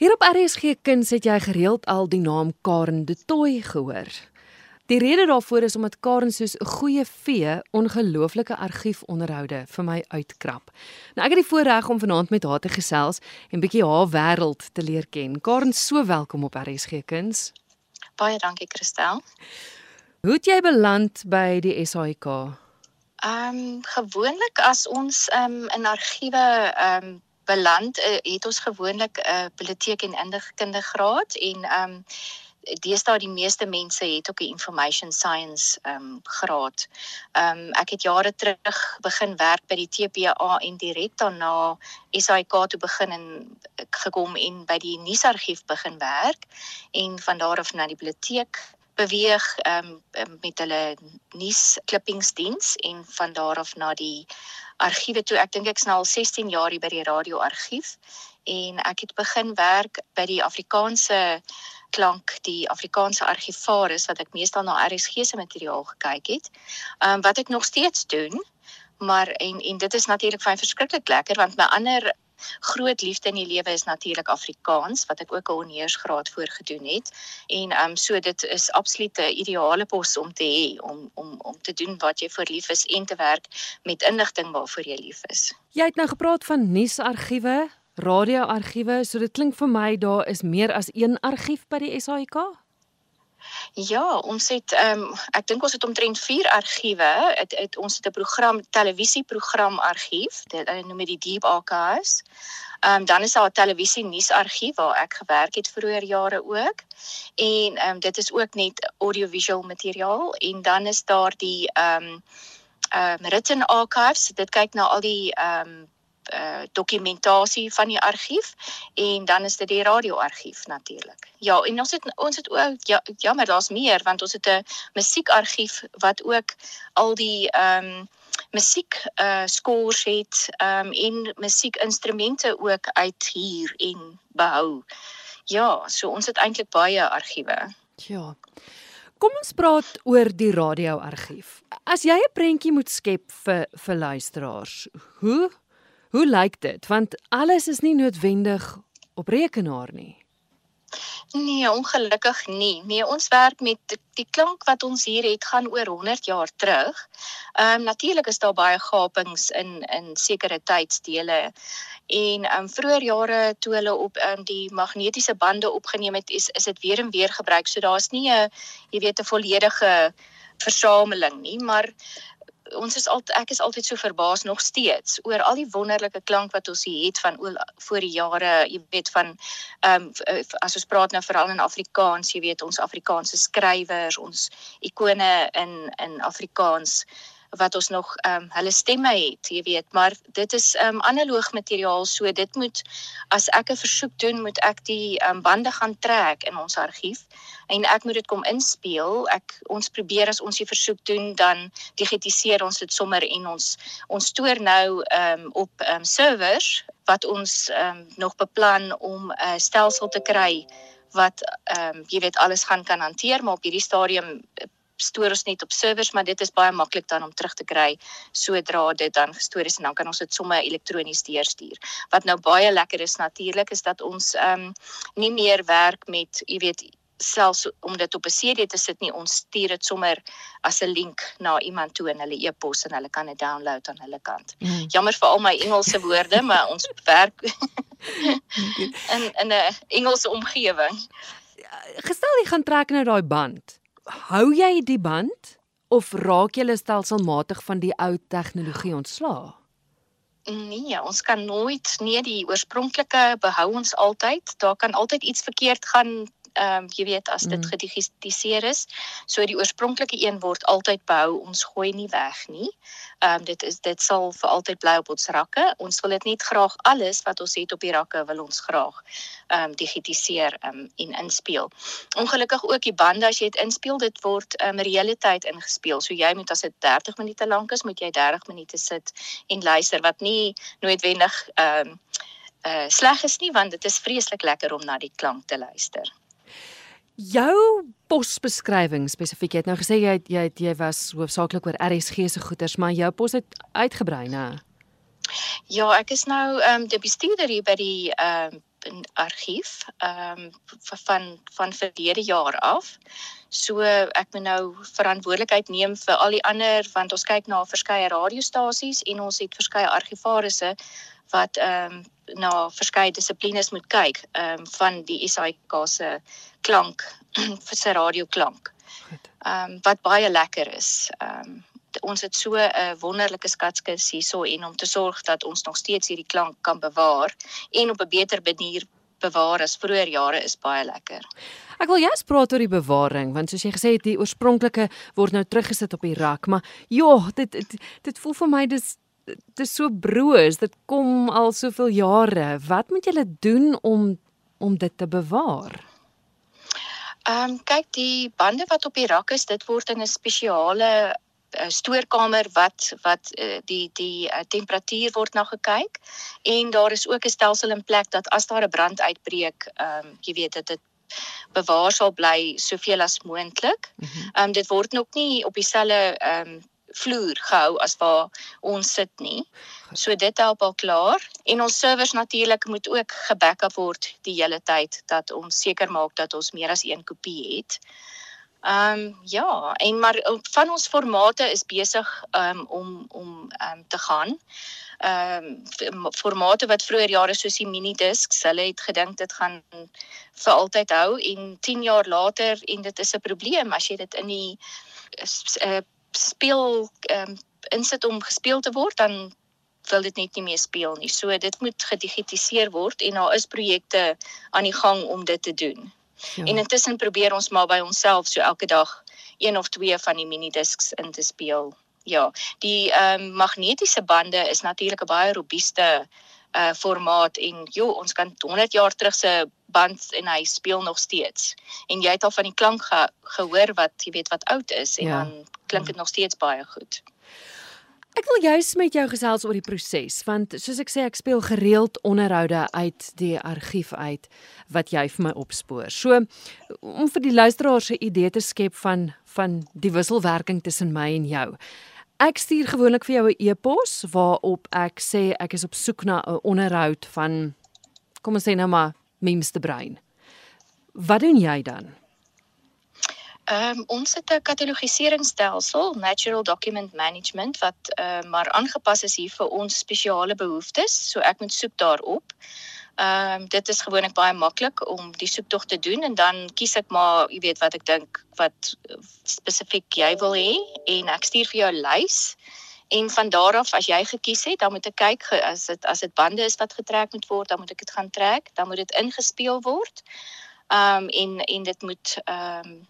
Hier op RSG Kuns het jy gereeld al die naam Karen de Tooi gehoor. Die rede daarvoor is omdat Karen soos 'n goeie vee ongelooflike argiefonderhoude vir my uitkrap. Nou ek het die voorreg om vanaand met haar te gesels en bietjie haar wêreld te leer ken. Karen, so welkom op RSG Kuns. Baie dankie, Christel. Hoe het jy beland by die SAIK? Ehm um, gewoonlik as ons ehm um, in argiewe ehm um, beland, uh, het ons gewoonlik 'n uh, biblioteek en inligkunde graad en ehm um, deesdae die meeste mense het ook 'n information science ehm um, graad. Ehm um, ek het jare terug begin werk by die TPA en direk daarna SAIK toe begin en gekom en by die nuusargief begin werk en van daar af na die biblioteek beweeg um, met hulle nuus klippingsdiens en van daar af na die argiewe toe. Ek dink ek's nou al 16 jaar hier by die radioargief en ek het begin werk by die Afrikaanse klank die Afrikaanse argivaris wat ek meestal na RSG se materiaal gekyk het. Ehm um, wat ek nog steeds doen, maar en en dit is natuurlik baie verskriklik lekker want my ander groot liefde in die lewe is natuurlik Afrikaans wat ek ook 'n honeursgraad voor gedoen het. En ehm um, so dit is absoluut 'n ideale pos om te hê om om om te doen wat jy vir lief is en te werk met inligting waarvoor jy lief is. Jy het nou gepraat van nuusargiewe, radioargiewe, so dit klink vir my daar is meer as een argief by die SAIK. Ja, ons het ehm um, ek dink ons het omtrent 4 argiewe. Het, het ons het 'n program televisieprogram argief. Dit hulle noem dit die Deep Archives. Ehm um, dan is daar 'n televisie nuusargief waar ek gewerk het vroeër jare ook. En ehm um, dit is ook net audiovisual materiaal en dan is daar die ehm um, ehm um, written archives. Dit kyk na al die ehm um, uh dokumentasie van die argief en dan is dit die radioargief natuurlik. Ja, en ons het ons het ook ja jammer daar's meer want ons het 'n musiekargief wat ook al die ehm um, musiek uh scores het ehm um, en musiekinstrumente ook uit hier en behou. Ja, so ons het eintlik baie argiewe. Ja. Kom ons praat oor die radioargief. As jy 'n prentjie moet skep vir vir luisteraars, hoe Hoe lyk dit? Want alles is nie noodwendig op rekenaar nie. Nee, ongelukkig nie. Nee, ons werk met die, klank wat ons hier het gaan oor 100 jaar terug. Ehm um, natuurlik is daar baie gapings in in sekere tydsdele. En ehm um, vroeër jare toe hulle op um, die magnetiese bande opgeneem het, is is dit weer en weer gebruik. So daar's nie 'n jy weet 'n volledige versameling nie, maar ons is al ek is altyd so verbaas nog steeds oor al die wonderlike klank wat ons hier het van voor die jare jy weet van ehm um, as ons praat nou veral in Afrikaans jy weet ons Afrikaanse skrywers ons ikone in in Afrikaans wat ons nog ehm um, hulle stemme het, jy weet, maar dit is ehm um, analoog materiaal, so dit moet as ek 'n versoek doen, moet ek die ehm um, bande gaan trek in ons argief en ek moet dit kom inspeel. Ek ons probeer as ons die versoek doen, dan digitiseer ons dit sommer en ons ons stoor nou ehm um, op ehm um, servers wat ons ehm um, nog beplan om 'n uh, stelsel te kry wat ehm um, jy weet alles gaan kan hanteer maar op hierdie stadium stoor ons net op servers, maar dit is baie maklik dan om terug te kry sodra dit dan gestoor is en dan kan ons dit sommer elektronies deurstuur. Wat nou baie lekker is natuurlik is dat ons ehm um, nie meer werk met, jy weet, selfs om dit op 'n CD te sit nie, ons stuur dit sommer as 'n link na iemand toe in hulle e-pos en hulle kan dit download aan hulle kant. Mm. Jammer vir al my Engelse woorde, maar ons werk in in 'n Engelse omgewing. Gestel jy gaan trek nou daai band hou jy die band of raak jy stelselmatig van die ou tegnologie ontslaa? Nee, ons kan nooit nee die oorspronklike behou ons altyd. Daar kan altyd iets verkeerd gaan ehm um, jy weet as dit mm. gedigitaliseer is. So die oorspronklike een word altyd behou. Ons gooi nie weg nie. Ehm um, dit is dit sal vir altyd bly op ons rakke. Ons wil dit net graag alles wat ons het op die rakke wil ons graag ehm um, digitaliseer ehm um, en inspeel. Ongelukkig ook die bande as jy dit inspeel, dit word ehm um, realiteit ingespeel. So jy moet as dit 30 minute lank is, moet jy 30 minute sit en luister wat nie noodwendig ehm um, uh sleg is nie want dit is vreeslik lekker om na die klank te luister. Jou posbeskrywing spesifiek, jy het nou gesê jy het, jy het, jy was hoofsaaklik oor RSG se goeders, maar jou pos het uitgebrei, né? Ja, ek is nou ehm um, die bestuurder hier by die ehm um, argief ehm um, van van verlede jaar af. So ek moet nou verantwoordelikheid neem vir al die ander want ons kyk na verskeie radiostasies en ons het verskeie argivarisse wat ehm um, na verskeie dissiplines moet kyk ehm um, van die SAIK se klank vir sy radioklank. Ehm um, wat baie lekker is. Ehm um, ons het so 'n wonderlike skatskis hierso en om te sorg dat ons nog steeds hierdie klank kan bewaar en op 'n beter manier bewaar as vroeër jare is baie lekker. Ek wil jous praat oor die bewaring want soos jy gesê het die oorspronklike word nou teruggesit op die rak maar ja dit dit, dit voel vir my dis dit is so broos dit kom al soveel jare wat moet julle doen om om dit te bewaar? Ehm um, kyk die bande wat op die rak is dit word in 'n spesiale uh, stoorkamer wat wat uh, die die uh, temperatuur word na gekyk en daar is ook 'n stelsel in plek dat as daar 'n brand uitbreek, ehm um, jy weet dit dit bewaar sal bly soveel as moontlik. Mhm. Ehm um, dit word nog nie op dieselfde ehm um, vloer gehou as waar ons sit nie. So dit help al klaar en ons servers natuurlik moet ook gebackup word die hele tyd dat ons seker maak dat ons meer as een kopie het. Ehm um, ja, en maar van ons formate is besig um, om om um, te gaan. Ehm um, formate wat vroeër jare soos die mini disks, hulle het gedink dit gaan vir altyd hou en 10 jaar later en dit is 'n probleem as jy dit in die uh, speel ehm um, insit om gespeel te word dan wil dit net nie meer speel nie. So dit moet gedigitaliseer word en daar is projekte aan die gang om dit te doen. Ja. En intussen probeer ons maar by onsself so elke dag een of twee van die mini disks in te speel. Ja, die ehm um, magnetiese bande is natuurlik 'n baie robuuste uh formaat en jo, ons kan 100 jaar terug se band en hy speel nog steeds. En jy het al van die klank ge gehoor wat jy weet wat oud is en ja. dan klink dit nog steeds baie goed. Ek wil juist met jou gesels oor die proses want soos ek sê ek speel gereeld onderhoude uit die argief uit wat jy vir my opspoor. So om vir die luisteraars 'n idee te skep van van die wisselwerking tussen my en jou. Ek stuur gewoonlik vir jou 'n e-pos waarop ek sê ek is op soek na 'n onderhoud van kom ons sê nou maar Mems te brein. Wat doen jy dan? Ehm um, ons het 'n katalogiseringstelsel, Natural Document Management wat uh, maar aangepas is hier vir ons spesiale behoeftes, so ek moet soek daarop. Ehm um, dit is gewoonlik baie maklik om die soektog te doen en dan kies ek maar, jy weet wat ek dink wat spesifiek jy wil hê en ek stuur vir jou 'n lys. En van daar af as jy gekies het, dan moet ek kyk as dit as dit bande is wat getrek moet word, dan moet ek dit gaan trek, dan moet dit ingespeel word. Ehm um, en en dit moet ehm um,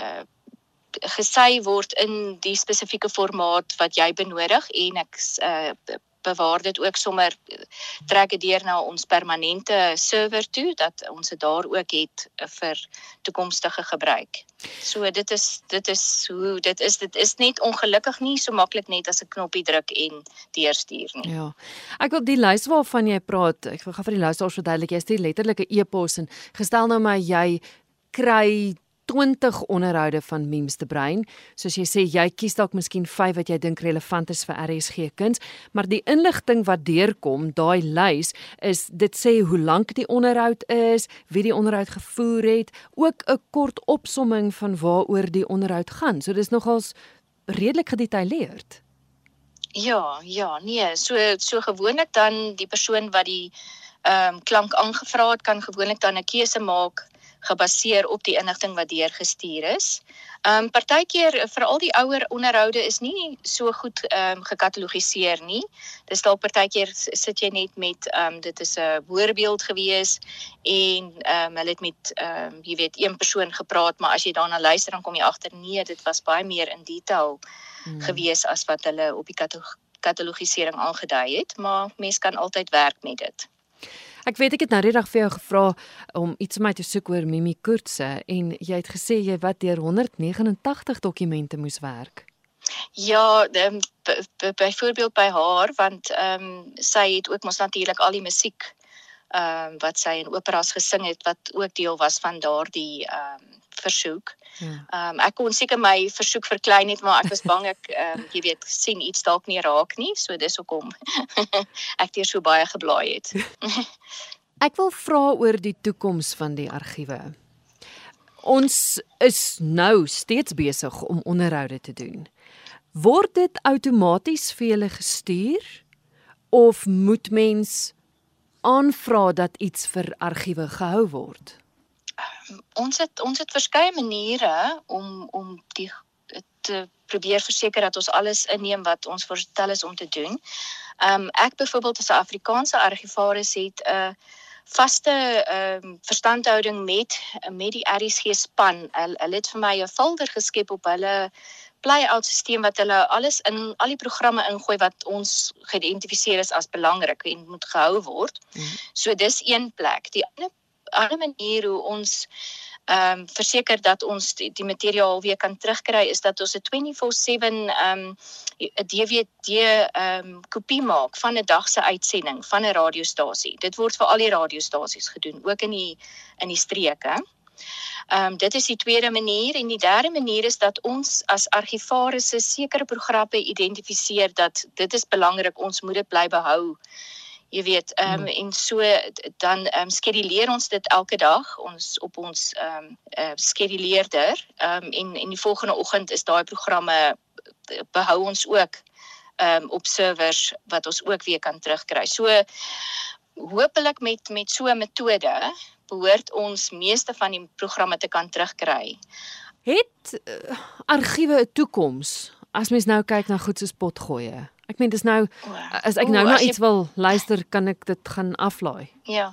uh gesy word in die spesifieke formaat wat jy benodig en ek uh bewaar dit ook sommer trek dit deur na ons permanente server toe dat ons dit daar ook het vir toekomstige gebruik. So dit is dit is hoe dit is dit is net ongelukkig nie so maklik net as 'n knoppie druk en deurstuur nie. Ja. Ek wil die lys waarvan jy praat, ek gaan vir die luisteraars verduidelik, jy stuur letterlike e-pos en gestel nou maar jy kry 20 onderhoude van Memes te brein. Soos jy sê, jy kies dalk miskien 5 wat jy dink relevant is vir RSG kuns, maar die inligting wat deurkom, daai lys, is dit sê hoe lank die onderhoud is, wie die onderhoud gevoer het, ook 'n kort opsomming van waaroor die onderhoud gaan. So dis nogals redelik gedetailleerd. Ja, ja, nee, so so gewoonlik dan die persoon wat die ehm um, klank aangevra het kan gewoonlik dan 'n keuse maak gebaseer op die inligting wat deurgestuur is. Ehm um, partykeer veral die ouer onderhoude is nie so goed ehm um, gekatalogiseer nie. Dis dalk partykeer sit jy net met ehm um, dit is 'n voorbeeld gewees en ehm um, hulle het met ehm um, jy weet een persoon gepraat, maar as jy daarna luister dan kom jy agter nee, dit was baie meer in detail hmm. gewees as wat hulle op die katalogisering aangedui het, maar mens kan altyd werk met dit. Ek weet ek het nou reg vir jou gevra om iets vir my te soek oor Mimi Koortse en jy het gesê jy wat deur 189 dokumente moes werk. Ja, byvoorbeeld by haar want ehm um, sy het ook mos natuurlik al die musiek ehm um, wat sy in operas gesing het wat ook deel was van daardie ehm um, versoek. Ja. Ehm um, ek kon seker my versoek verklein het, maar ek was bang ek ehm um, jy weet sien iets dalk nie raak nie, so dis hoekom ek deur so baie geblaai het. Ek wil vra oor die toekoms van die argiewe. Ons is nou steeds besig om onderhoude te doen. Word dit outomaties vir julle gestuur of moet mens aanvra dat iets vir argiewe gehou word? Ons het ons het verskeie maniere om om die te probeer verseker dat ons alles inneem wat ons voorstel is om te doen. Ehm um, ek byvoorbeeld as 'n Afrikaanse argivaris het 'n uh, vaste ehm um, verstandhouding met met die RSG span. Hulle hulle het vir my 'n folder geskep op hulle playout stelsel wat hulle alles in al die programme ingooi wat ons geïdentifiseer is as belangrik en moet gehou word. Mm. So dis een plek. Die ander ander manier hoe ons ehm um, verseker dat ons die, die materiaal weer kan terugkry is dat ons 'n 24/7 ehm um, 'n DVD ehm um, kopie maak van 'n dag se uitsending van 'n radiostasie. Dit word vir al die radiostasies gedoen, ook in die in die streke. Ehm um, dit is die tweede manier en die derde manier is dat ons as argivarisse sekere programme identifiseer dat dit is belangrik ons moet dit bly behou jy weet ehm um, en so dan ehm um, skeduleer ons dit elke dag ons op ons ehm um, uh, skeduleerder ehm um, en en die volgende oggend is daai programme behou ons ook ehm um, op servers wat ons ook weer kan terugkry. So hopelik met met so 'n metode behoort ons meeste van die programme te kan terugkry. Het uh, argiewe 'n toekoms as mens nou kyk na goed soos potgoeie? Ek meen dis nou as ek nou na iets wil luister, kan ek dit gaan aflaai. Ja.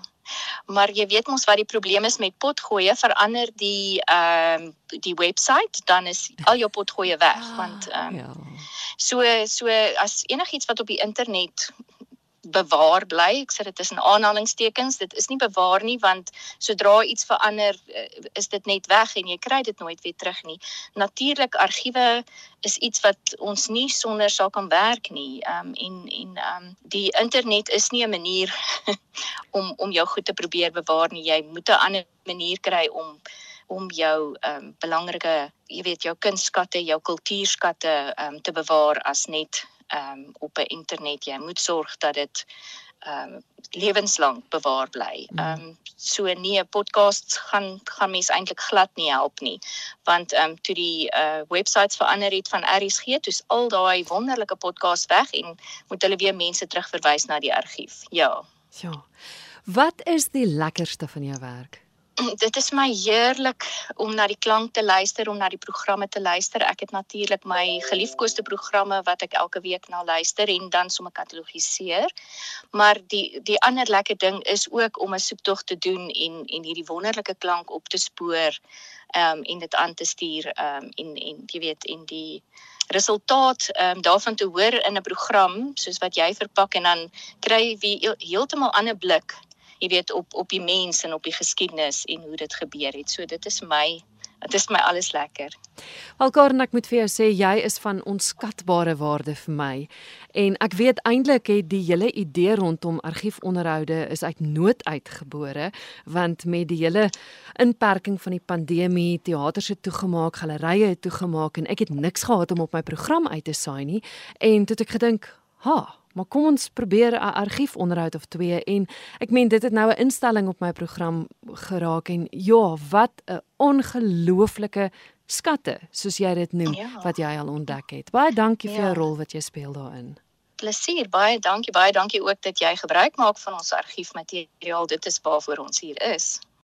Maar jy weet mos wat die probleem is met potgoeie, verander die ehm um, die webwerf, dan is al jou potgoeie weg ah, want ehm um, ja. So so as enigiets wat op die internet bewaar bly. Ek sê dit is in aanhalingstekens. Dit is nie bewaar nie want sodra iets verander, eh, is dit net weg en jy kry dit nooit weer terug nie. Natuurlik argiewe is iets wat ons nie sonder sal kan werk nie. Ehm um, en en ehm um, die internet is nie 'n manier om om jou goed te probeer bewaar nie. Jy moet 'n ander manier kry om om jou ehm um, belangrike, jy weet, jou kunstskatte, jou kultuurskatte ehm um, te bewaar as net ehm um, op 'n internet jy moet sorg dat dit ehm um, lewenslank bewaar bly. Mm. Ehm um, so nee, podcasts gaan gaan mense eintlik glad nie help nie. Want ehm um, toe die uh webwerf verander het van RSG, toe's al daai wonderlike podcasts weg en moet hulle weer mense terugverwys na die argief. Ja. Ja. Wat is die lekkerste van jou werk? dit is my heerlik om na die klank te luister, om na die programme te luister. Ek het natuurlik my geliefkoeste programme wat ek elke week na luister en dan sommer katalogiseer. Maar die die ander lekker ding is ook om 'n soektog te doen en en hierdie wonderlike klank op te spoor ehm um, en dit aan te stuur ehm um, en en jy weet en die resultaat ehm um, daarvan te hoor in 'n program soos wat jy verpak en dan kry jy heeltemal ander blik jy weet op op die mens en op die geskiedenis en hoe dit gebeur het. So dit is my dit is my alles lekker. Alkaren ek moet vir jou sê jy is van onskatbare waarde vir my. En ek weet eintlik het die hele idee rondom argiefonderhoude is uit nood uitgebore want met die hele inperking van die pandemie, teaters het toegemaak, gallerye het toegemaak en ek het niks gehad om op my program uit te saai nie. En toe het ek gedink, "Ha, Maar kom ons probeer 'n argiefonderhoud of twee en ek meen dit het nou 'n instelling op my program geraak en ja, wat 'n ongelooflike skatte soos jy dit noem ja. wat jy al ontdek het. Baie dankie ja. vir jou rol wat jy speel daarin. Plesier, baie dankie, baie dankie ook dat jy gebruik maak van ons argiefmateriaal. Dit is waarvoor ons hier is.